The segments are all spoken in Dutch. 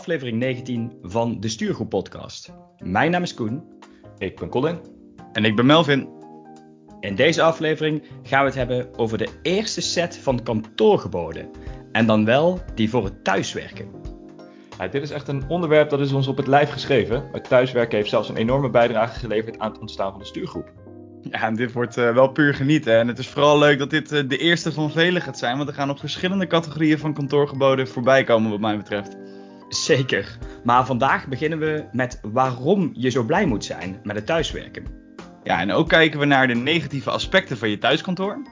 aflevering 19 van de Stuurgroep Podcast. Mijn naam is Koen. Ik ben Colin. En ik ben Melvin. In deze aflevering gaan we het hebben over de eerste set van kantoorgeboden. En dan wel die voor het thuiswerken. Ja, dit is echt een onderwerp dat is ons op het lijf geschreven. Het thuiswerken heeft zelfs een enorme bijdrage geleverd aan het ontstaan van de stuurgroep. Ja, en dit wordt uh, wel puur genieten. En het is vooral leuk dat dit uh, de eerste van vele gaat zijn. Want er gaan nog verschillende categorieën van kantoorgeboden voorbij komen wat mij betreft. Zeker. Maar vandaag beginnen we met waarom je zo blij moet zijn met het thuiswerken. Ja, en ook kijken we naar de negatieve aspecten van je thuiskantoor.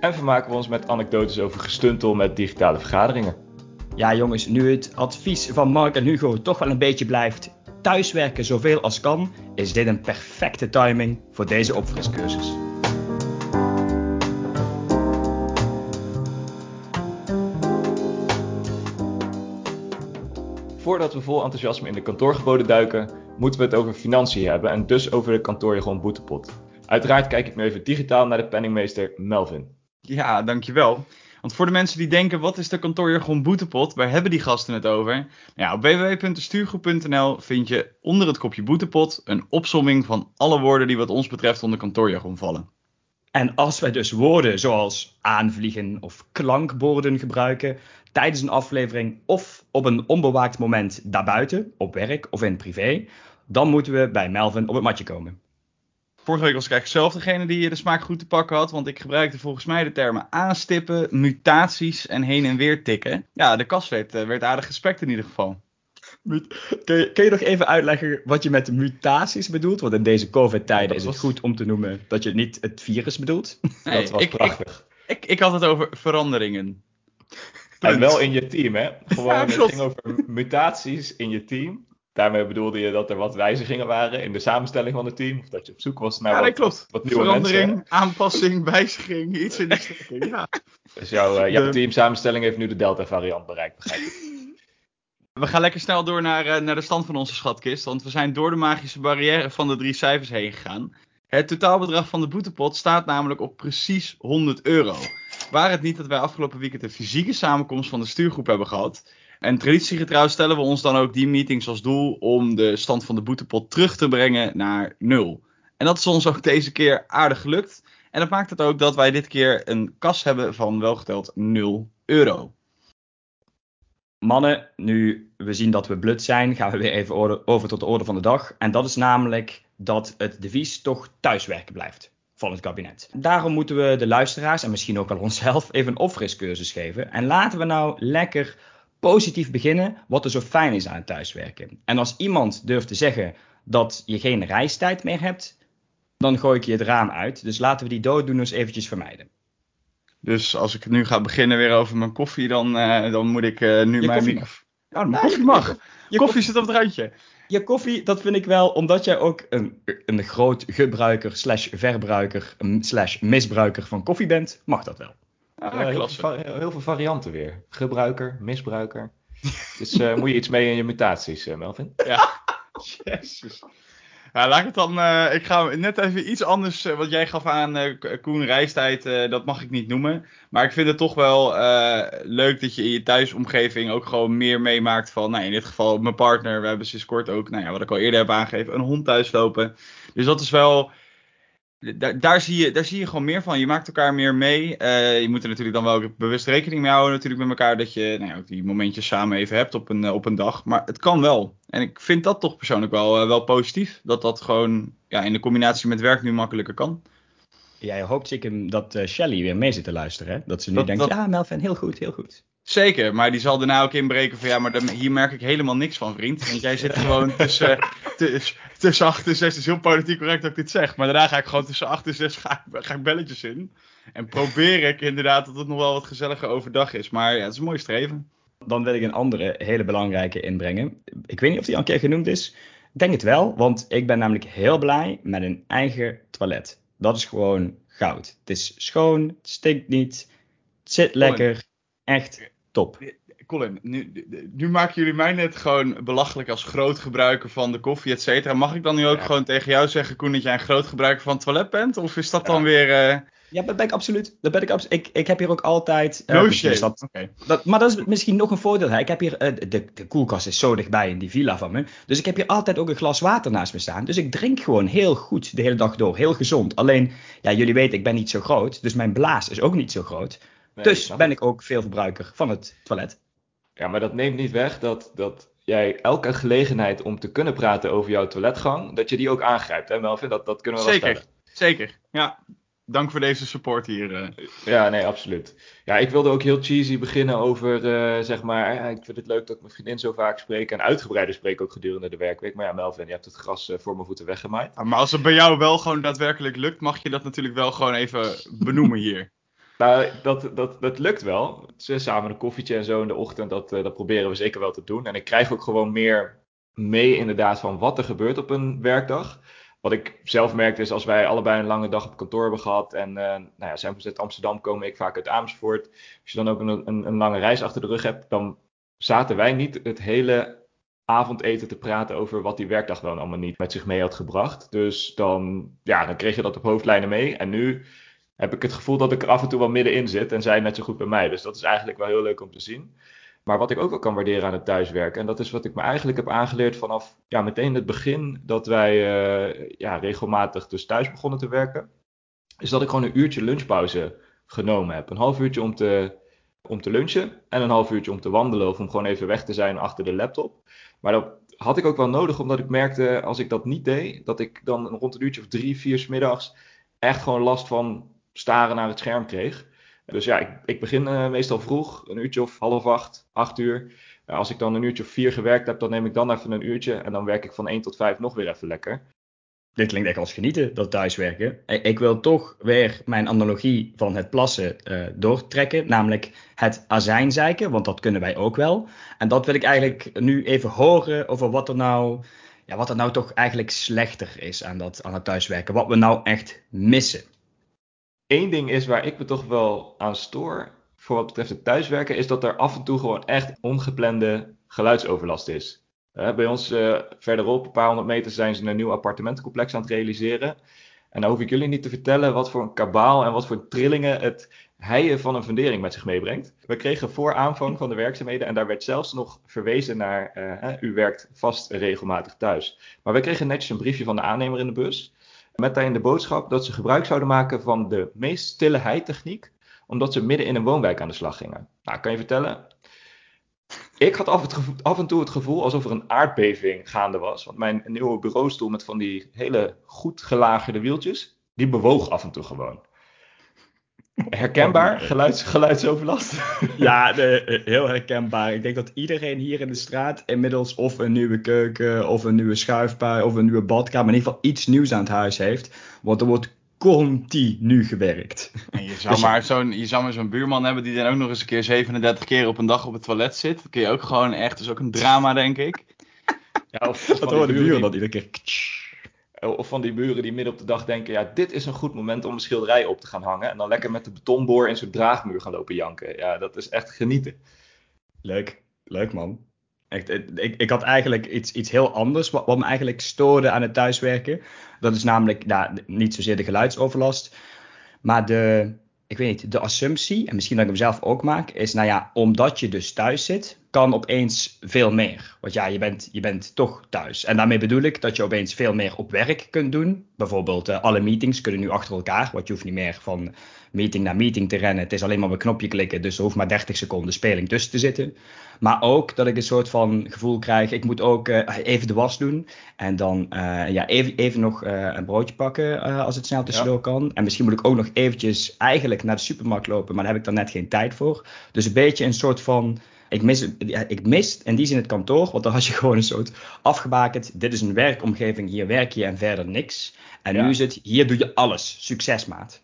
En vermaken we ons met anekdotes over gestuntel met digitale vergaderingen. Ja jongens, nu het advies van Mark en Hugo toch wel een beetje blijft thuiswerken zoveel als kan, is dit een perfecte timing voor deze opfriscursus. Voordat we vol enthousiasme in de kantoorgeboden duiken, moeten we het over financiën hebben en dus over de kantoorjargon boetepot. Uiteraard kijk ik nu even digitaal naar de penningmeester Melvin. Ja, dankjewel. Want voor de mensen die denken, wat is de kantoorjargon boetepot? Waar hebben die gasten het over? Ja, op www.stuurgroep.nl vind je onder het kopje boetepot een opsomming van alle woorden die wat ons betreft onder kantoorjargon vallen. En als wij dus woorden zoals aanvliegen of klankborden gebruiken tijdens een aflevering of op een onbewaakt moment daarbuiten, op werk of in privé, dan moeten we bij Melvin op het matje komen. Vorige week was ik eigenlijk zelf degene die de smaak goed te pakken had. Want ik gebruikte volgens mij de termen aanstippen, mutaties en heen en weer tikken. Ja, de kast werd, eh, werd aardig gespekt in ieder geval. Kun je, kun je nog even uitleggen wat je met mutaties bedoelt? Want in deze COVID-tijden is het goed om te noemen dat je niet het virus bedoelt. Nee, dat was ik, prachtig. Ik, ik, ik, had het over veranderingen. En wel in je team, hè? Gewoon, ja, het ging over mutaties in je team. Daarmee bedoelde je dat er wat wijzigingen waren in de samenstelling van het team. Of dat je op zoek was naar ja, wat, klopt. wat nieuwe Verandering, mensen. aanpassing, wijziging, iets in de strekking. Ja. Dus jouw, uh, jouw De- teamsamenstelling heeft nu de Delta-variant bereikt, begrijp ik. We gaan lekker snel door naar, eh, naar de stand van onze schatkist. Want we zijn door de magische barrière van de drie cijfers heen gegaan. Het totaalbedrag van de boetepot staat namelijk op precies 100 euro. Waar het niet dat wij afgelopen weekend een fysieke samenkomst van de stuurgroep hebben gehad. En traditiegetrouw stellen we ons dan ook die meetings als doel om de stand van de boetepot terug te brengen naar nul. En dat is ons ook deze keer aardig gelukt. En dat maakt het ook dat wij dit keer een kas hebben van welgeteld 0 euro. Mannen, nu we zien dat we blut zijn, gaan we weer even over tot de orde van de dag. En dat is namelijk dat het devies toch thuiswerken blijft van het kabinet. Daarom moeten we de luisteraars en misschien ook wel onszelf even een opfriscursus geven. En laten we nou lekker positief beginnen wat er zo fijn is aan het thuiswerken. En als iemand durft te zeggen dat je geen reistijd meer hebt, dan gooi ik je het raam uit. Dus laten we die dooddoeners eventjes vermijden. Dus als ik nu ga beginnen weer over mijn koffie, dan, eh, dan moet ik eh, nu Je mijn microfoon. Ja, Mijn koffie mag. Je koffie zit op het randje. Je koffie, dat vind ik wel, omdat jij ook een, een groot gebruiker slash verbruiker mm, slash misbruiker van koffie bent, mag dat wel. Ah, Ja, heel, klasse. veel, va- heel veel varianten weer. Gebruiker, misbruiker. Dus eh, moet je iets mee in je mutaties, eh, Melvin? Ja, jezus. Ja, laat ik het dan. eh, ik ga net even iets anders. eh, wat jij gaf aan eh, Koen reistijd. dat mag ik niet noemen. Maar ik vind het toch wel leuk dat je in je thuisomgeving ook gewoon meer meemaakt van. Nou, in dit geval mijn partner. We hebben sinds kort ook, nou ja, wat ik al eerder heb aangegeven, een hond thuis lopen. Dus dat is wel. Daar, daar, zie je, daar zie je gewoon meer van. Je maakt elkaar meer mee. Eh, je moet er natuurlijk dan wel bewust rekening mee houden. Natuurlijk met elkaar dat je nou ja, ook die momentjes samen even hebt op een, eh, op een dag. Maar het kan wel. En ik vind dat toch persoonlijk wel, eh, wel positief. Dat dat gewoon ja, in de combinatie met werk nu makkelijker kan. Jij hoopt zeker dat eh, Shelly weer mee zit te luisteren, hè? Dat ze nu Dat- denkt, dat- ja Melvin, heel goed, heel goed. Zeker, maar die zal daarna ook inbreken van ja, maar dan, hier merk ik helemaal niks van, vriend. Want jij zit gewoon tussen, tussen, tussen 8 en 6. Het is heel politiek correct dat ik dit zeg. Maar daarna ga ik gewoon tussen 8 en 6 ga, ik- ga ik belletjes in. En probeer ik inderdaad dat het nog wel wat gezelliger overdag is. Maar ja, het is een mooi streven. Dan wil ik een andere hele belangrijke inbrengen. Ik weet niet of die al een keer genoemd is. Ik denk het wel, want ik ben namelijk heel blij met een eigen toilet. Dat is gewoon goud. Het is schoon, het stinkt niet, het zit lekker. Echt top. Colin, nu, nu maken jullie mij net gewoon belachelijk als groot gebruiker van de koffie, et cetera. Mag ik dan nu ook Ja. gewoon tegen jou zeggen, Koen, dat jij een groot gebruiker van het toilet bent? Of is dat Ja. dan weer... eh, Ja, dat ben ik absoluut. Dat ben ik, absoluut. ik, ik heb hier ook altijd... Uh, no shit. Dat, dat, maar dat is misschien nog een voordeel. Hè. Ik heb hier... Uh, de, de koelkast is zo dichtbij in die villa van me. Dus ik heb hier altijd ook een glas water naast me staan. Dus ik drink gewoon heel goed de hele dag door. Heel gezond. Alleen, ja, jullie weten, ik ben niet zo groot. Dus mijn blaas is ook niet zo groot. Dus ben ik ook veel verbruiker van het toilet. Ja, maar dat neemt niet weg dat, dat jij elke gelegenheid om te kunnen praten over jouw toiletgang, dat je die ook aangrijpt, hè Melvin? Dat, dat kunnen we wel Zeker, zeker. Ja, dank voor deze support hier. Uh. Ja, nee, absoluut. Ja, ik wilde ook heel cheesy beginnen over, uh, zeg maar, ik vind het leuk dat ik mijn vriendin zo vaak spreek en uitgebreider spreek ook gedurende de werkweek. Maar ja, Melvin, je hebt het gras uh, voor mijn voeten weggemaaid. maar als het bij jou wel gewoon daadwerkelijk lukt, mag je dat natuurlijk wel gewoon even benoemen hier. Nou, dat, dat, dat lukt wel. Samen een koffietje en zo in de ochtend, dat, dat proberen we zeker wel te doen. En ik krijg ook gewoon meer mee inderdaad van wat er gebeurt op een werkdag. Wat ik zelf merkte is als wij allebei een lange dag op kantoor hebben gehad. En uh, nou ja, zijn we uit Amsterdam komen, ik vaak uit Amersfoort. Als je dan ook een, een, een, lange reis achter de rug hebt, dan zaten wij niet het hele avondeten te praten over wat die werkdag dan allemaal niet met zich mee had gebracht. Dus dan, ja, dan kreeg je dat op hoofdlijnen mee. En nu heb ik het gevoel dat ik er af en toe wel middenin zit en zij net zo goed bij mij. Dus dat is eigenlijk wel heel leuk om te zien. Maar wat ik ook wel kan waarderen aan het thuiswerken, en dat is wat ik me eigenlijk heb aangeleerd vanaf ja, meteen het begin dat wij uh, ja, regelmatig dus thuis begonnen te werken, is dat ik gewoon een uurtje lunchpauze genomen heb. Een half uurtje om te, om te lunchen en een half uurtje om te wandelen of om gewoon even weg te zijn achter de laptop. Maar dat had ik ook wel nodig, omdat ik merkte als ik dat niet deed, dat ik dan rond een uurtje of drie, vier s middags echt gewoon last van staren naar het scherm kreeg. Dus ja, ik, ik begin uh, meestal vroeg, een uurtje of half acht, acht uur. Als ik dan een uurtje of vier gewerkt heb, dan neem ik dan even een uurtje. En dan werk ik van 1 tot 5 nog weer even lekker. Dit klinkt echt als genieten, dat thuiswerken. Ik, ik wil toch weer mijn analogie van het plassen uh, doortrekken. Namelijk het azijnzeiken, want dat kunnen wij ook wel. En dat wil ik eigenlijk nu even horen over wat er nou, ja, wat er nou toch eigenlijk slechter is aan, dat, aan het thuiswerken. Wat we nou echt missen. Eén ding is waar ik me toch wel aan stoor, voor wat betreft het thuiswerken, is dat er af en toe gewoon echt ongeplande geluidsoverlast is. Bij ons uh, verderop, een paar honderd meter, zijn ze een nieuw appartementencomplex aan het realiseren. En dan hoef ik jullie niet te vertellen wat voor een kabaal en wat voor trillingen het heien van een fundering met zich meebrengt. We kregen voor aanvang van de werkzaamheden en daar werd zelfs nog verwezen naar, uh, u werkt vast regelmatig thuis. Maar we kregen netjes een briefje van de aannemer in de bus. Met daarin de boodschap dat ze gebruik zouden maken van de meest stille heitechniek, omdat ze midden in een woonwijk aan de slag gingen. Nou, kan je vertellen? Ik had af, af, en toe het gevoel alsof er een aardbeving gaande was. Want mijn nieuwe bureaustoel met van die hele goed gelagerde wieltjes, die bewoog af en toe gewoon. Herkenbaar, geluids, geluidsoverlast. Ja, de, heel herkenbaar. Ik denk dat iedereen hier in de straat inmiddels of een nieuwe keuken, of een nieuwe schuifpui, of een nieuwe badkamer, in ieder geval iets nieuws aan het huis heeft. Want er wordt continu gewerkt. En je zou dus maar zo'n je zo'n buurman hebben die dan ook nog eens een keer 37 keer op een dag op het toilet zit. Dat kun je ook gewoon echt, dat is ook een drama denk ik. Ja, of, dat horen de buren dan iedere keer. Eh, of van die buren die midden op de dag denken, ja, dit is een goed moment om een schilderij op te gaan hangen. En dan lekker met de betonboor in zo'n draagmuur gaan lopen janken. Ja, dat is echt genieten. Leuk, leuk man. Echt, ik, ik had eigenlijk iets, iets heel anders wat, wat me eigenlijk stoorde aan het thuiswerken. Dat is namelijk nou, niet zozeer de geluidsoverlast, maar de, ik weet niet, de assumptie, en misschien dat ik hem zelf ook maak, is nou ja, omdat je dus thuis zit, kan opeens veel meer. Want ja, je bent, je bent toch thuis. En daarmee bedoel ik dat je opeens veel meer op werk kunt doen. Bijvoorbeeld uh, alle meetings kunnen nu achter elkaar, want je hoeft niet meer van meeting naar meeting te rennen. Het is alleen maar op een knopje klikken, dus er hoeft maar 30 seconden speling tussen te zitten. Maar ook dat ik een soort van gevoel krijg, ik moet ook uh, even de was doen. En dan uh, ja, even, even nog een broodje pakken als het snel tussendoor ja. kan. En misschien moet ik ook nog eventjes eigenlijk naar de supermarkt lopen, maar daar heb ik dan net geen tijd voor. Dus een beetje een soort van ik mis, ik mis in die zin het kantoor, want dan had je gewoon een soort afgebakend. Dit is een werkomgeving, hier werk je en verder niks. En ja. nu is het, hier doe je alles. Succes, maat.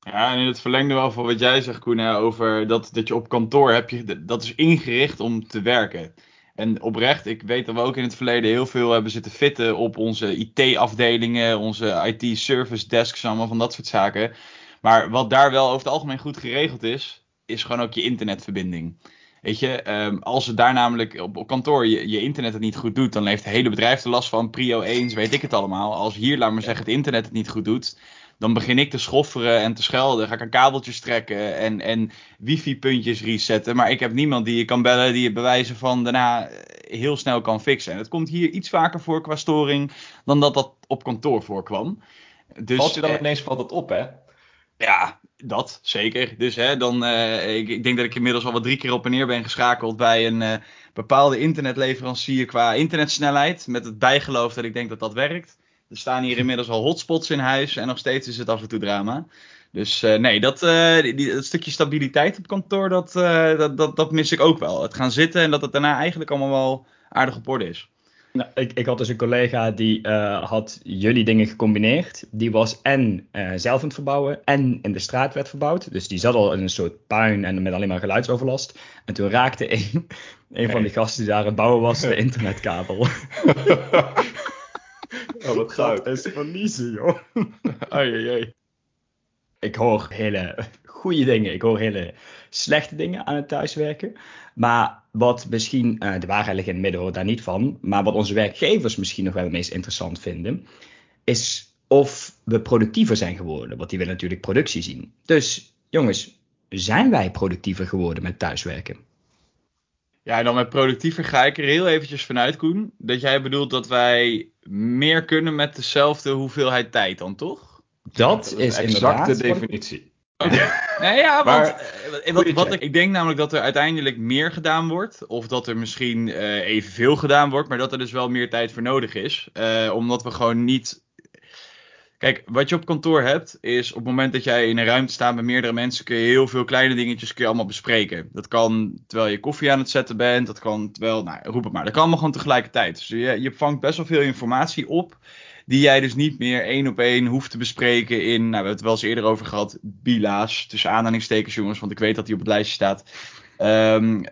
Ja, en in het verlengde wel van wat jij zegt, Koen, over dat, dat je op kantoor heb je, dat is ingericht om te werken. En oprecht, ik weet dat we ook in het verleden heel veel hebben zitten fitten op onze IT-afdelingen, onze IT-service desks, allemaal van dat soort zaken. Maar wat daar wel over het algemeen goed geregeld is, is gewoon ook je internetverbinding. Weet je, um, als het daar namelijk op, op kantoor je, je, internet het niet goed doet, dan heeft het hele bedrijf er last van. Prio 1, weet ik het allemaal. Als hier, laat maar zeggen, het internet het niet goed doet, dan begin ik te schofferen en te schelden. Ga ik aan kabeltjes trekken en, en wifi-puntjes resetten. Maar ik heb niemand die je kan bellen die je bewijzen van daarna heel snel kan fixen. En het komt hier iets vaker voor qua storing dan dat dat op kantoor voorkwam. Dus, Valt je dan ineens valt dat op, hè? Ja, dat zeker. Dus hè, dan, uh, ik, ik, denk dat ik inmiddels al wat drie keer op en neer ben geschakeld bij een uh, bepaalde internetleverancier qua internetsnelheid. Met het bijgeloof dat ik denk dat dat werkt. Er staan hier inmiddels al hotspots in huis en nog steeds is het af en toe drama. Dus uh, nee, dat, die, dat stukje stabiliteit op kantoor, dat, dat, dat, dat mis ik ook wel. Het gaan zitten en dat het daarna eigenlijk allemaal wel aardig op orde is. Nou, ik, ik had dus een collega die uh, had jullie dingen gecombineerd. Die was en uh, zelf aan het verbouwen en in de straat werd verbouwd. Dus die zat al in een soort puin en met alleen maar geluidsoverlast. En toen raakte een, een van die gasten die daar aan het bouwen was de internetkabel. oh, wat. Dat is verliezen, joh. Oei, oei, oei. Ik hoor hele goede dingen. Ik hoor hele slechte dingen aan het thuiswerken. Maar wat misschien, uh, de waarheid ligt in het midden hoor, daar niet van. Maar wat onze werkgevers misschien nog wel het meest interessant vinden, is of we productiever zijn geworden. Want die willen natuurlijk productie zien. Dus jongens, zijn wij productiever geworden met thuiswerken? Ja, en dan met productiever ga ik er heel eventjes vanuit, Koen. Dat jij bedoelt dat wij meer kunnen met dezelfde hoeveelheid tijd dan, toch? Dat, dat is, is exact de definitie. nee, ja, want eh, wat, wat, ik, ik, denk namelijk dat er uiteindelijk meer gedaan wordt. Of dat er misschien uh, evenveel gedaan wordt, maar dat er dus wel meer tijd voor nodig is. Uh, omdat we gewoon niet. Kijk, wat je op kantoor hebt, is op het moment dat jij in een ruimte staat met meerdere mensen, kun je heel veel kleine dingetjes kun je allemaal bespreken. Dat kan terwijl je koffie aan het zetten bent, dat kan terwijl, nou roep het maar, dat kan allemaal gewoon tegelijkertijd. Dus je, je vangt best wel veel informatie op die jij dus niet meer één op één hoeft te bespreken in, nou, we hebben het wel eens eerder over gehad, bila's, tussen aanhalingstekens jongens, want ik weet dat die op het lijstje staat. Um,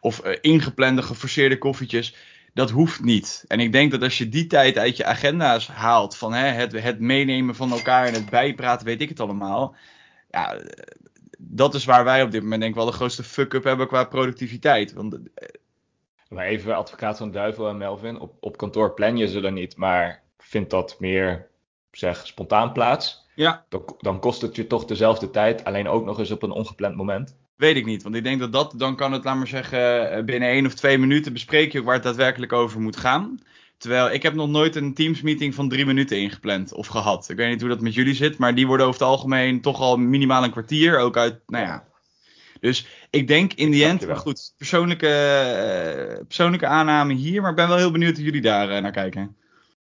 of uh, ingeplande, geforceerde koffietjes. Dat hoeft niet. En ik denk dat als je die tijd uit je agenda's haalt, van hè, het, het meenemen van elkaar en het bijpraten, weet ik het allemaal. Ja, dat is waar wij op dit moment denk ik wel de grootste fuck-up hebben qua productiviteit. Want, eh, maar even advocaat van Duivel en Melvin, op, op kantoor plan je ze er niet, maar vindt dat meer zeg, spontaan plaats. Ja. Dan, dan kost het je toch dezelfde tijd, alleen ook nog eens op een ongepland moment. Weet ik niet, want ik denk dat dat, dan kan het, laat maar zeggen, eh, binnen één of twee minuten bespreek je waar het daadwerkelijk over moet gaan. Terwijl ik heb nog nooit een Teams meeting van drie minuten ingepland of gehad. Ik weet niet hoe dat met jullie zit, maar die worden over het algemeen toch al minimaal een kwartier. Ook uit, nou ja. Dus ik denk in die end, maar goed, persoonlijke, uh, persoonlijke aanname hier, maar ik ben wel heel benieuwd hoe jullie daar uh, naar kijken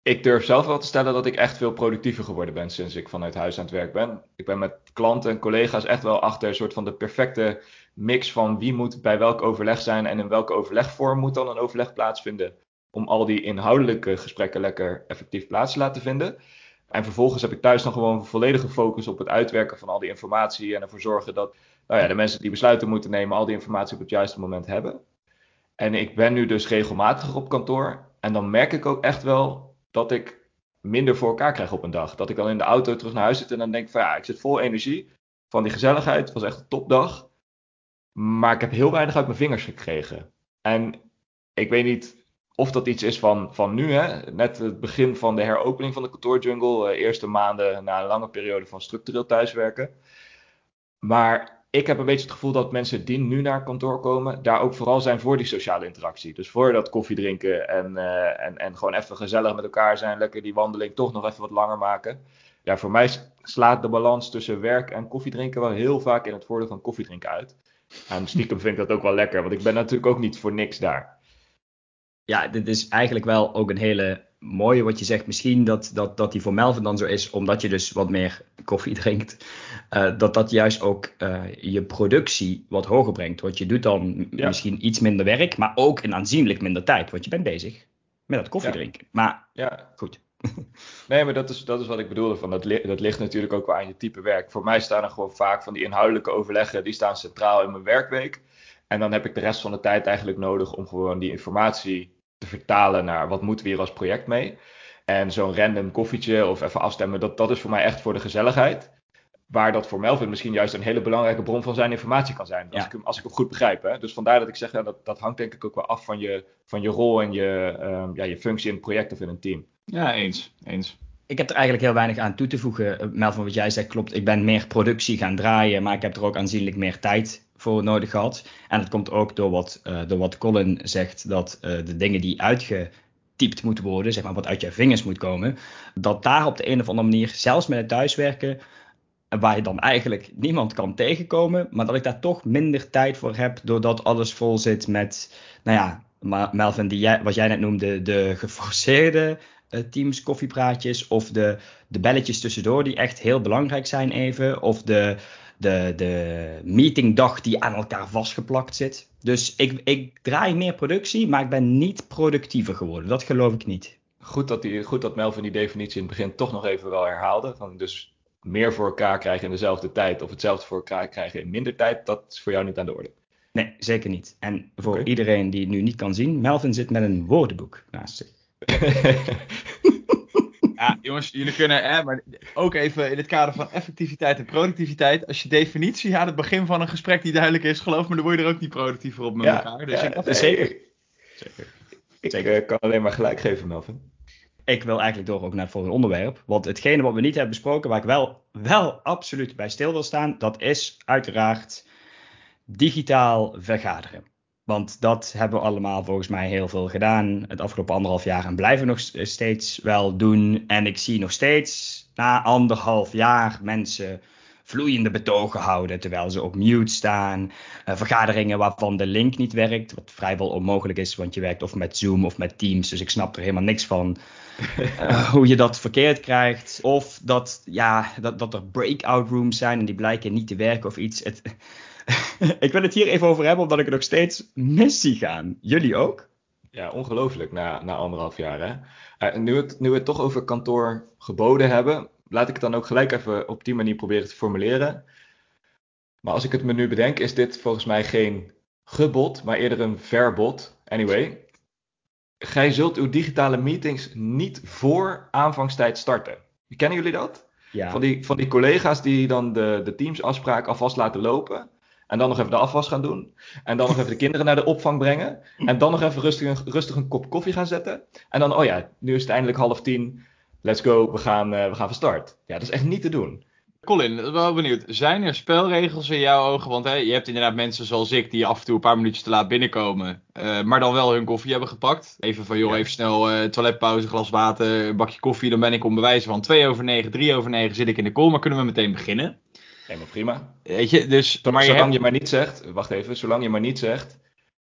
ik durf zelf wel te stellen dat ik echt veel productiever geworden ben sinds ik vanuit huis aan het werk ben. Ik ben met klanten en collega's echt wel achter een soort van de perfecte mix van wie moet bij welk overleg zijn en in welke overlegvorm moet dan een overleg plaatsvinden. Om al die inhoudelijke gesprekken lekker effectief plaats te laten vinden. En vervolgens heb ik thuis dan gewoon volledige focus op het uitwerken van al die informatie en ervoor zorgen dat nou ja, de mensen die besluiten moeten nemen al die informatie op het juiste moment hebben. En ik ben nu dus regelmatig op kantoor en dan merk ik ook echt wel dat ik minder voor elkaar krijg op een dag. Dat ik dan in de auto terug naar huis zit en dan denk van ja, ik zit vol energie van die gezelligheid. Het was echt een topdag. Maar ik heb heel weinig uit mijn vingers gekregen. En ik weet niet of dat iets is van, van nu, hè? net het begin van de heropening van de kantoorjungle. Uh, eerste maanden na een lange periode van structureel thuiswerken. Maar ik heb een beetje het gevoel dat mensen die nu naar kantoor komen, daar ook vooral zijn voor die sociale interactie. Dus voor dat koffie drinken en, uh, en, en gewoon even gezellig met elkaar zijn, lekker die wandeling toch nog even wat langer maken. Ja, voor mij slaat de balans tussen werk en koffiedrinken wel heel vaak in het voordeel van koffiedrinken uit. En stiekem vind ik dat ook wel lekker, want ik ben natuurlijk ook niet voor niks daar. Ja, dit is eigenlijk wel ook een hele mooie wat je zegt. Misschien dat, dat, dat die voor Melvin dan zo is, omdat je dus wat meer koffie drinkt. Uh, dat dat juist ook uh, je productie wat hoger brengt. Want je doet dan ja. misschien iets minder werk, maar ook in aanzienlijk minder tijd. Want je bent bezig met het koffie drinken. Ja. Maar ja. goed. Nee, maar dat is, dat is wat ik bedoelde. Van dat, li dat ligt natuurlijk ook wel aan je type werk. Voor mij staan er gewoon vaak van die inhoudelijke overleggen, die staan centraal in mijn werkweek. En dan heb ik de rest van de tijd eigenlijk nodig om gewoon die informatie te vertalen naar wat moeten we hier als project mee. En zo'n random koffietje of even afstemmen, dat, dat is voor mij echt voor de gezelligheid. Waar dat voor Melvin misschien juist een hele belangrijke bron van zijn informatie kan zijn. Als, ja. ik, hem, als ik hem goed begrijp. Hè? Dus vandaar dat ik zeg, ja, dat, dat hangt denk ik ook wel af van je, van je rol en je, um, ja, je functie in het project of in een team. Ja, eens. eens. ik heb er eigenlijk heel weinig aan toe te voegen. Melvin, wat jij zegt klopt. Ik ben meer productie gaan draaien, maar ik heb er ook aanzienlijk meer tijd voor nodig gehad. En dat komt ook door wat, uh, door wat Colin zegt, dat uh, de dingen die uitgetypt moeten worden, zeg maar wat uit je vingers moet komen, dat daar op de een of andere manier, zelfs met het thuiswerken, waar je dan eigenlijk niemand kan tegenkomen, maar dat ik daar toch minder tijd voor heb, doordat alles vol zit met, nou ja, Melvin, die jij, wat jij net noemde, de geforceerde uh, Teams koffiepraatjes of de, de belletjes tussendoor die echt heel belangrijk zijn even, of de, de, de meetingdag die aan elkaar vastgeplakt zit. Dus ik, ik draai meer productie, maar ik ben niet productiever geworden. Dat geloof ik niet. Goed dat, die, goed dat Melvin die definitie in het begin toch nog even wel herhaalde. Van dus meer voor elkaar krijgen in dezelfde tijd of hetzelfde voor elkaar krijgen in minder tijd, dat is voor jou niet aan de orde. Nee, zeker niet. En voor okay. iedereen die het nu niet kan zien, Melvin zit met een woordenboek naast zich. ja, jongens, jullie kunnen, hè, maar ook even in het kader van effectiviteit en productiviteit. Als je definitie aan het begin van een gesprek die duidelijk is, geloof me, dan word je er ook niet productiever op met ja, elkaar. Dus ja, ik, nee, zeker. zeker. Ik zeker. Uh, kan alleen maar gelijk geven, Melvin. Ik wil eigenlijk door ook naar het volgende onderwerp. Want hetgene wat we niet hebben besproken, waar ik wel, wel absoluut bij stil wil staan, dat is uiteraard digitaal vergaderen. Want dat hebben we allemaal volgens mij heel veel gedaan het afgelopen anderhalf jaar en blijven nog steeds wel doen. En ik zie nog steeds na anderhalf jaar mensen vloeiende betogen houden terwijl ze op mute staan. Uh, vergaderingen waarvan de link niet werkt, wat vrijwel onmogelijk is, want je werkt of met Zoom of met Teams, dus ik snap er helemaal niks van. Uh, hoe je dat verkeerd krijgt. Of dat, ja, dat, dat er breakout rooms zijn en die blijken niet te werken of iets. Het, ik wil het hier even over hebben, omdat ik er nog steeds mis zie gaan. Jullie ook? Ja, ongelooflijk na, na anderhalf jaar. Hè? Uh, nu, het, nu we het toch over kantoor geboden hebben, laat ik het dan ook gelijk even op die manier proberen te formuleren. Maar als ik het me nu bedenk, is dit volgens mij geen gebod, maar eerder een verbod. Anyway, gij zult uw digitale meetings niet voor aanvangstijd starten. Kennen jullie dat? Ja. Van, die, van die collega's die dan de, de teamsafspraak alvast laten lopen. En dan nog even de afwas gaan doen. En dan nog even de kinderen naar de opvang brengen. En dan nog even rustig, rustig een kop koffie gaan zetten. En dan, oh ja, nu is het eindelijk half tien. Let's go, we gaan, uh, we gaan van start. Ja, dat is echt niet te doen. Colin, wel benieuwd. Zijn er spelregels in jouw ogen? Want hè, je hebt inderdaad mensen zoals ik die af en toe een paar minuutjes te laat binnenkomen. Uh, maar dan wel hun koffie hebben gepakt. Even van, joh, ja. even snel uh, toiletpauze, glas water, een bakje koffie. Dan ben ik om bewijzen van 2 over 9, 3 over 9 zit ik in de call. Maar kunnen we meteen beginnen? Helemaal prima. Weet je, dus, maar zolang je, hebt... je maar niet zegt, wacht even, zolang je maar niet zegt,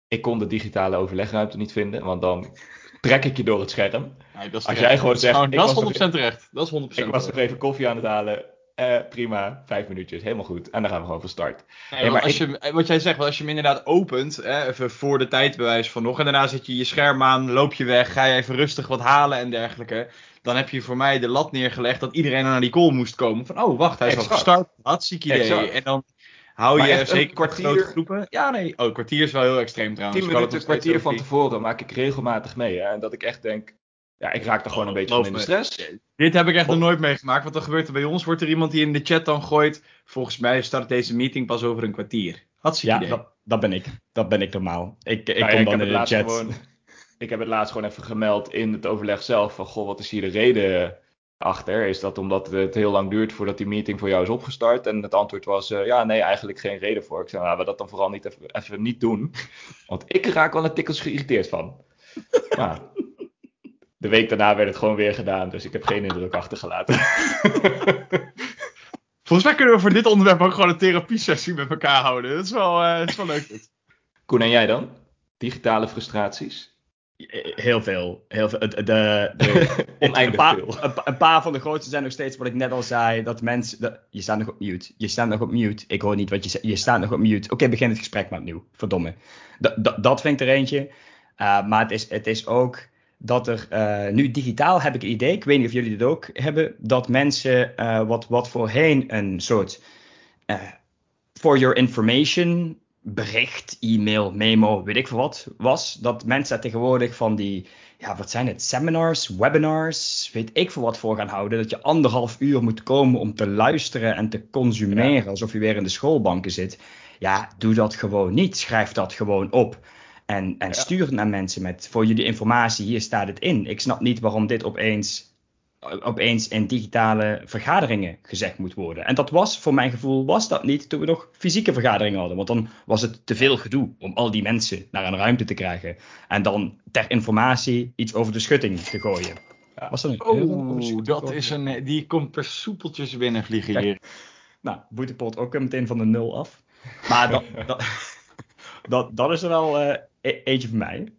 ik kon de digitale overlegruimte niet vinden, want dan trek ik je door het scherm. Nee, dat Als jij gewoon zegt, oh, dat is 100% terecht. Dat is 100% Ik was nog even koffie aan het halen. Eh, prima, vijf minuutjes, helemaal goed. En dan gaan we gewoon van start. Nee, maar als je, wat jij zegt, als je hem inderdaad opent, hè, even voor de tijdbewijs van nog, en daarna zet je je scherm aan, loop je weg, ga je even rustig wat halen en dergelijke dan heb je voor mij de lat neergelegd dat iedereen naar die call moest komen. Van, oh, wacht, hij is exact. al gestart. Hartstikke idee. Exact. En dan hou je zeker kwartier... grote groepen. Ja, nee. Oh, kwartier is wel heel extreem trouwens. Tien minuten, een kwartier van tevoren maak ik regelmatig mee. Hè? En dat ik echt denk, ja, ik raak er gewoon een beetje van in de stress. Dit heb ik echt nog nooit meegemaakt. Want dan gebeurt er bij ons, wordt er iemand die in de chat dan gooit. Volgens mij start deze meeting pas over een kwartier. Hartstikke ja, idee. Dat, dat ben ik. Dat ben ik normaal. Ik, ik nou, kom dan in de chat. Gewoon, ik heb het laatst gewoon even gemeld in het overleg zelf. Van, goh, wat is hier de reden achter? Is dat omdat het heel lang duurt voordat die meeting voor jou is opgestart? En het antwoord was, uh, ja, nee, eigenlijk geen reden voor. Ik zei, nou, we dat dan vooral niet even, even niet doen. Want ik raak wel een tikkels geïrriteerd van. Maar de week daarna werd het gewoon weer gedaan, dus ik heb geen indruk achtergelaten. Volgens mij kunnen we voor dit onderwerp ook gewoon een therapie-sessie met elkaar houden. Dat is wel, uh, dat is wel leuk. Dit. Koen, en jij dan? Digitale frustraties? Heel veel. Heel veel. De, de, de een, paar, een, een, paar van de grootste zijn nog steeds wat ik net al zei. Dat mensen. je staat nog op mute. Je staat nog op mute. Ik hoor niet wat je zegt. Je staat nog op mute. Oké, begin het gesprek maar opnieuw. Verdomme. dat vind ik er eentje. Uh, maar het is, het is ook dat er uh, nu digitaal heb ik een idee. Ik weet niet of jullie dit ook hebben. Dat mensen uh, wat, wat voorheen een soort. for your information bericht, e-mail, memo, weet ik veel wat was. Dat mensen tegenwoordig van die, ja, wat zijn het, seminars, webinars, weet ik veel wat voor gaan houden. Dat je anderhalf uur moet komen om te luisteren en te consumeren, alsof je weer in de schoolbanken zit. Ja, doe dat gewoon niet. Schrijf dat gewoon op. En, en stuur het naar mensen met, voor jullie informatie, hier staat het in. Ik snap niet waarom dit opeens opeens in digitale vergaderingen gezegd moet worden. En dat was, voor mijn gevoel, was dat niet toen we nog fysieke vergaderingen hadden. Want dan was het te veel gedoe om al die mensen naar een ruimte te krijgen. En dan ter informatie iets over de schutting te gooien. Was dat een oh, dat is een, die komt per soepeltjes binnenvliegen hier. Nou, boetepot ook meteen van de nul af. Maar dat, dat, dat, dat is er wel uh, eentje voor mij.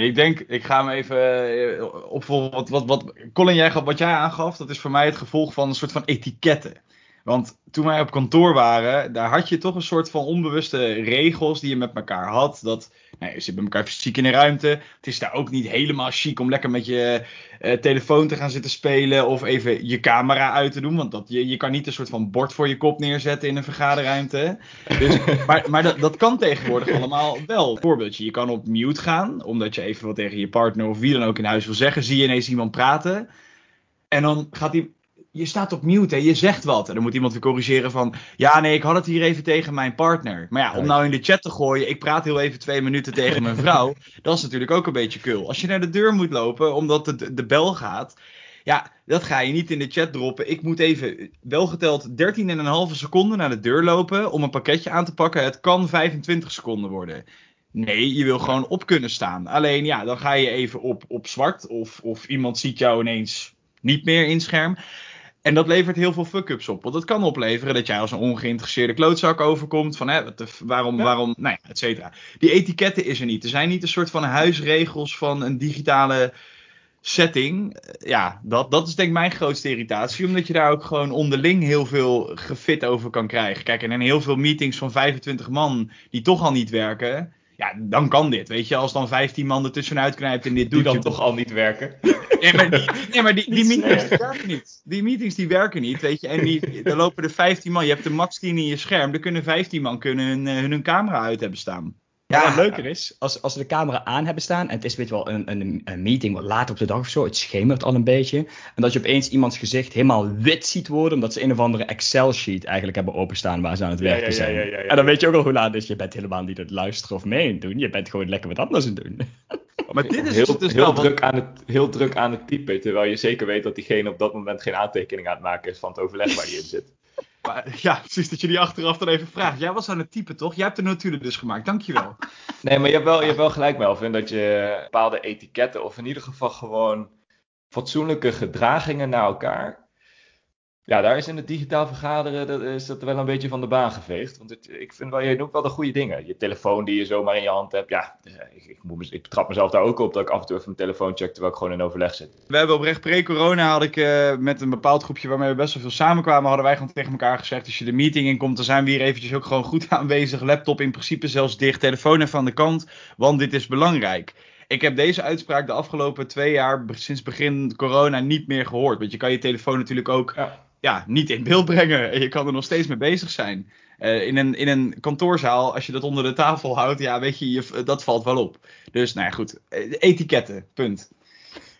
Ik denk, ik ga hem even uh, opvolgen. Wat, wat, wat, Colin, jij, wat jij aangaf, dat is voor mij het gevolg van een soort van etiketten. Want toen wij op kantoor waren, daar had je toch een soort van onbewuste regels die je met elkaar had. Dat nou, je zit met elkaar fysiek in een ruimte. Het is daar ook niet helemaal chic om lekker met je uh, telefoon te gaan zitten spelen. Of even je camera uit te doen. Want dat, je, je kan niet een soort van bord voor je kop neerzetten in een vergaderruimte. Dus, maar maar dat, dat kan tegenwoordig allemaal wel. Voorbeeldje, je kan op mute gaan. Omdat je even wat tegen je partner of wie dan ook in huis wil zeggen. Zie je ineens iemand praten. En dan gaat die je staat op mute en je zegt wat. En dan moet iemand weer corrigeren van, ja nee, ik had het hier even tegen mijn partner. Maar ja, om nou in de chat te gooien, ik praat heel even twee minuten tegen mijn vrouw, dat is natuurlijk ook een beetje kul. Als je naar de deur moet lopen omdat de, de bel gaat, ja, dat ga je niet in de chat droppen. Ik moet even, wel geteld, 13,5 seconden naar de deur lopen om een pakketje aan te pakken. Het kan 25 seconden worden. Nee, je wil gewoon op kunnen staan. Alleen ja, dan ga je even op, op zwart of, of iemand ziet jou ineens niet meer in scherm. En dat levert heel veel fuck-ups op. Want dat kan opleveren dat jij als een ongeïnteresseerde klootzak overkomt. Van hè, waarom, waarom, nou ja, et cetera. Die etiketten is er niet. Er zijn niet een soort van huisregels van een digitale setting. Ja, dat, dat is denk ik mijn grootste irritatie. Omdat je daar ook gewoon onderling heel veel gefit over kan krijgen. Kijk, en in heel veel meetings van 25 man die toch al niet werken. Ja, dan kan dit. Weet je, als dan 15 man er tussenuit knijpt en dit doet die dan toch al niet werken. Nee, maar die, nee, maar die, die meetings die werken niet. Die meetings die werken niet, weet je. En die, er lopen er 15 man. Je hebt de max 10 in je scherm. Er kunnen 15 man kunnen hun, hun, hun camera uit hebben staan. Ja, wat leuker is, als, als ze de camera aan hebben staan en het is weet je wel een, een, een meeting wat later op de dag of zo, het schemert al een beetje. En dat je opeens iemands gezicht helemaal wit ziet worden, omdat ze een of andere Excel-sheet eigenlijk hebben openstaan waar ze aan het werken ja, ja, zijn. Ja, en dan weet je ook al hoe laat het is. Je bent helemaal niet aan het luisteren of mee aan het doen. Je bent gewoon lekker wat anders aan het doen. Maar dit is heel, dus heel, druk aan het, heel druk aan het typen, terwijl je zeker weet dat diegene op dat moment geen aantekening aan het maken is van het overleg waar die in zit. Ja, precies dat je die achteraf dan even vraagt. Jij was aan het typen, toch? Jij hebt de notulen dus gemaakt, dankjewel. Nee, maar je hebt wel, je hebt wel gelijk, Melvin, dat je bepaalde etiketten, of in ieder geval gewoon fatsoenlijke gedragingen naar elkaar, ja, daar is in het digitaal vergaderen dat is dat wel een beetje van de baan geveegd. Want het, ik vind wel, je doet wel de goede dingen. Je telefoon die je zomaar in je hand hebt. Ja, eh, ik, ik, moet, ik betrap mezelf daar ook op dat ik af en toe even mijn telefoon check terwijl ik gewoon in overleg zit. We hebben oprecht pre-corona had ik uh, met een bepaald groepje waarmee we best wel veel samenkwamen, hadden wij gewoon tegen elkaar gezegd, als je de meeting in komt, dan zijn we hier eventjes ook gewoon goed aanwezig. Laptop in principe zelfs dicht, telefoon even aan de kant, want dit is belangrijk. Ik heb deze uitspraak de afgelopen twee jaar, sinds begin corona, niet meer gehoord. Want je kan je telefoon natuurlijk ook ja, niet in beeld brengen. En je kan er nog steeds mee bezig zijn. Uh, in, een, in een kantoorzaal, als je dat onder de tafel houdt, ja, weet je, je dat valt wel op. Dus, nou ja, goed. Eh, etiketten, punt.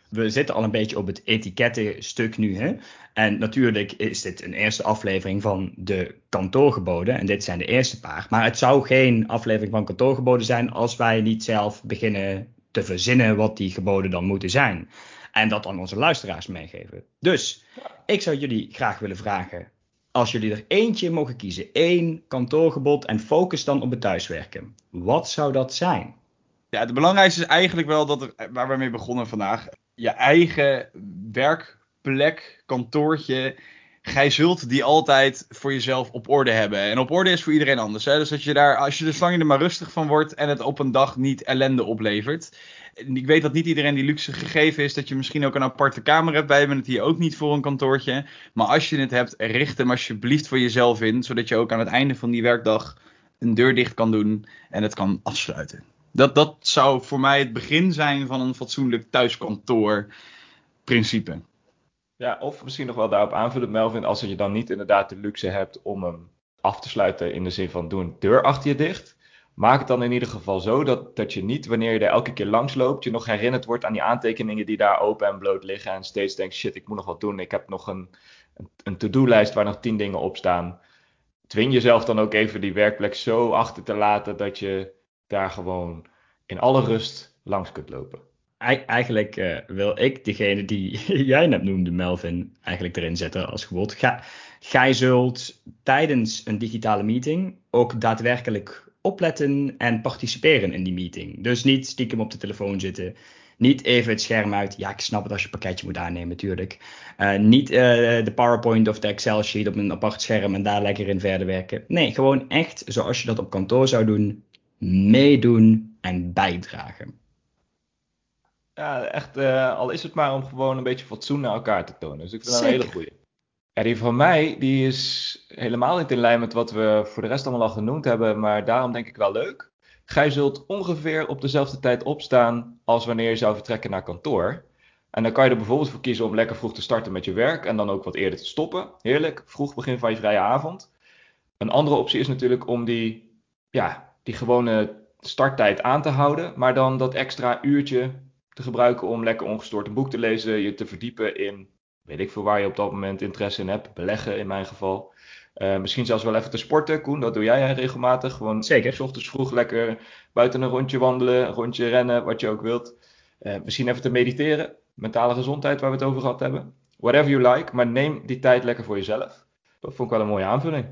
We zitten al een beetje op het etikettenstuk nu, hè? En natuurlijk is dit een eerste aflevering van de kantoorgeboden. En dit zijn de eerste paar. Maar het zou geen aflevering van kantoorgeboden zijn als wij niet zelf beginnen te verzinnen wat die geboden dan moeten zijn. En dat aan onze luisteraars meegeven. Dus ik zou jullie graag willen vragen. Als jullie er eentje mogen kiezen, één kantoorgebod en focus dan op het thuiswerken. Wat zou dat zijn? Ja, het belangrijkste is eigenlijk wel dat er, waar we mee begonnen vandaag. Je eigen werkplek, kantoortje. Gij zult die altijd voor jezelf op orde hebben. En op orde is voor iedereen anders. Hè? Dus dat je daar, als je er zolang je er maar rustig van wordt en het op een dag niet ellende oplevert ik weet dat niet iedereen die luxe gegeven is dat je misschien ook een aparte kamer hebt. Wij hebben het hier ook niet voor een kantoortje. Maar als je het hebt, richt hem alsjeblieft voor jezelf in. Zodat je ook aan het einde van die werkdag een deur dicht kan doen en het kan afsluiten. Dat, dat zou voor mij het begin zijn van een fatsoenlijk thuiskantoor principe. Ja, of misschien nog wel daarop aanvullen, Melvin, als je dan niet inderdaad de luxe hebt om hem af te sluiten in de zin van doe een deur achter je dicht maak het dan in ieder geval zo dat, dat je niet, wanneer je er elke keer langs loopt, je nog herinnerd wordt aan die aantekeningen die daar open en bloot liggen. En steeds denkt, shit, ik moet nog wat doen. Ik heb nog een, een, to-do-lijst waar nog tien dingen op staan. Dwing jezelf dan ook even die werkplek zo achter te laten dat je daar gewoon in alle rust langs kunt lopen. eigenlijk uh, wil ik degene die jij net noemde, Melvin, eigenlijk erin zetten als gebod. Ga, gij zult tijdens een digitale meeting ook daadwerkelijk opletten en participeren in die meeting. Dus niet stiekem op de telefoon zitten. Niet even het scherm uit. Ja, ik snap het als je een pakketje moet aannemen, natuurlijk. Uh, niet uh, de PowerPoint of de Excel sheet op een apart scherm en daar lekker in verder werken. Nee, gewoon echt zoals je dat op kantoor zou doen. Meedoen en bijdragen. Ja, echt, uh, al is het maar om gewoon een beetje fatsoen naar elkaar te tonen. Dus ik vind dat een hele goeie. Ja, die van mij, die is helemaal niet in lijn met wat we voor de rest allemaal al genoemd hebben, maar daarom denk ik wel leuk. Gij zult ongeveer op dezelfde tijd opstaan als wanneer je zou vertrekken naar kantoor. En dan kan je er bijvoorbeeld voor kiezen om lekker vroeg te starten met je werk en dan ook wat eerder te stoppen. Heerlijk, vroeg begin van je vrije avond. Een andere optie is natuurlijk om die, ja, die gewone starttijd aan te houden, maar dan dat extra uurtje te gebruiken om lekker ongestoord een boek te lezen, je te verdiepen in, weet ik veel waar je op dat moment interesse in hebt, beleggen in mijn geval. Uh, misschien zelfs wel even te sporten, Koen, dat doe jij regelmatig. Gewoon Zeker. S ochtends vroeg lekker buiten een rondje wandelen, een rondje rennen, wat je ook wilt. Uh, misschien even te mediteren, mentale gezondheid waar we het over gehad hebben. Whatever you like, maar neem die tijd lekker voor jezelf. Dat vond ik wel een mooie aanvulling.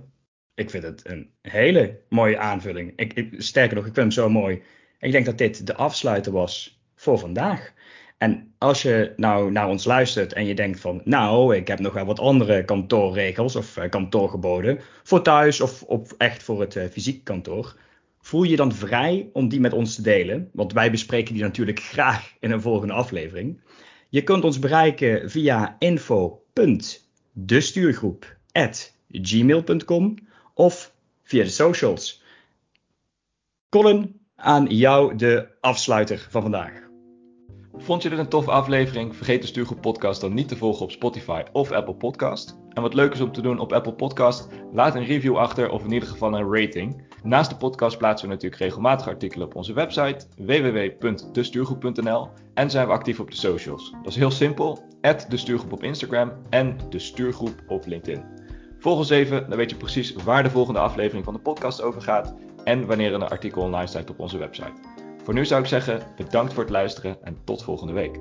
Ik vind het een hele mooie aanvulling. Ik, ik, sterker nog, ik vind hem zo mooi. Ik denk dat dit de afsluiter was voor vandaag. En als je nou naar ons luistert en je denkt van, nou, ik heb nog wel wat andere kantoorregels of uh, kantoorgeboden voor thuis of op, echt voor het uh, fysiek kantoor, voel je dan vrij om die met ons te delen? Want wij bespreken die natuurlijk graag in een volgende aflevering. Je kunt ons bereiken via info.destuurgroep.gmail.com of via de socials. Colin, aan jou de afsluiter van vandaag. Vond je dit een toffe aflevering? Vergeet de Stuurgroep Podcast dan niet te volgen op Spotify of Apple Podcast. En wat leuk is om te doen op Apple Podcast, laat een review achter of in ieder geval een rating. Naast de podcast plaatsen we natuurlijk regelmatig artikelen op onze website www.destuurgroep.nl en zijn we actief op de socials. Dat is heel simpel, de Stuurgroep op Instagram en de Stuurgroep op LinkedIn. Volg ons even, dan weet je precies waar de volgende aflevering van de podcast over gaat en wanneer er een artikel online staat op onze website. Voor nu zou ik zeggen, bedankt voor het luisteren en tot volgende week.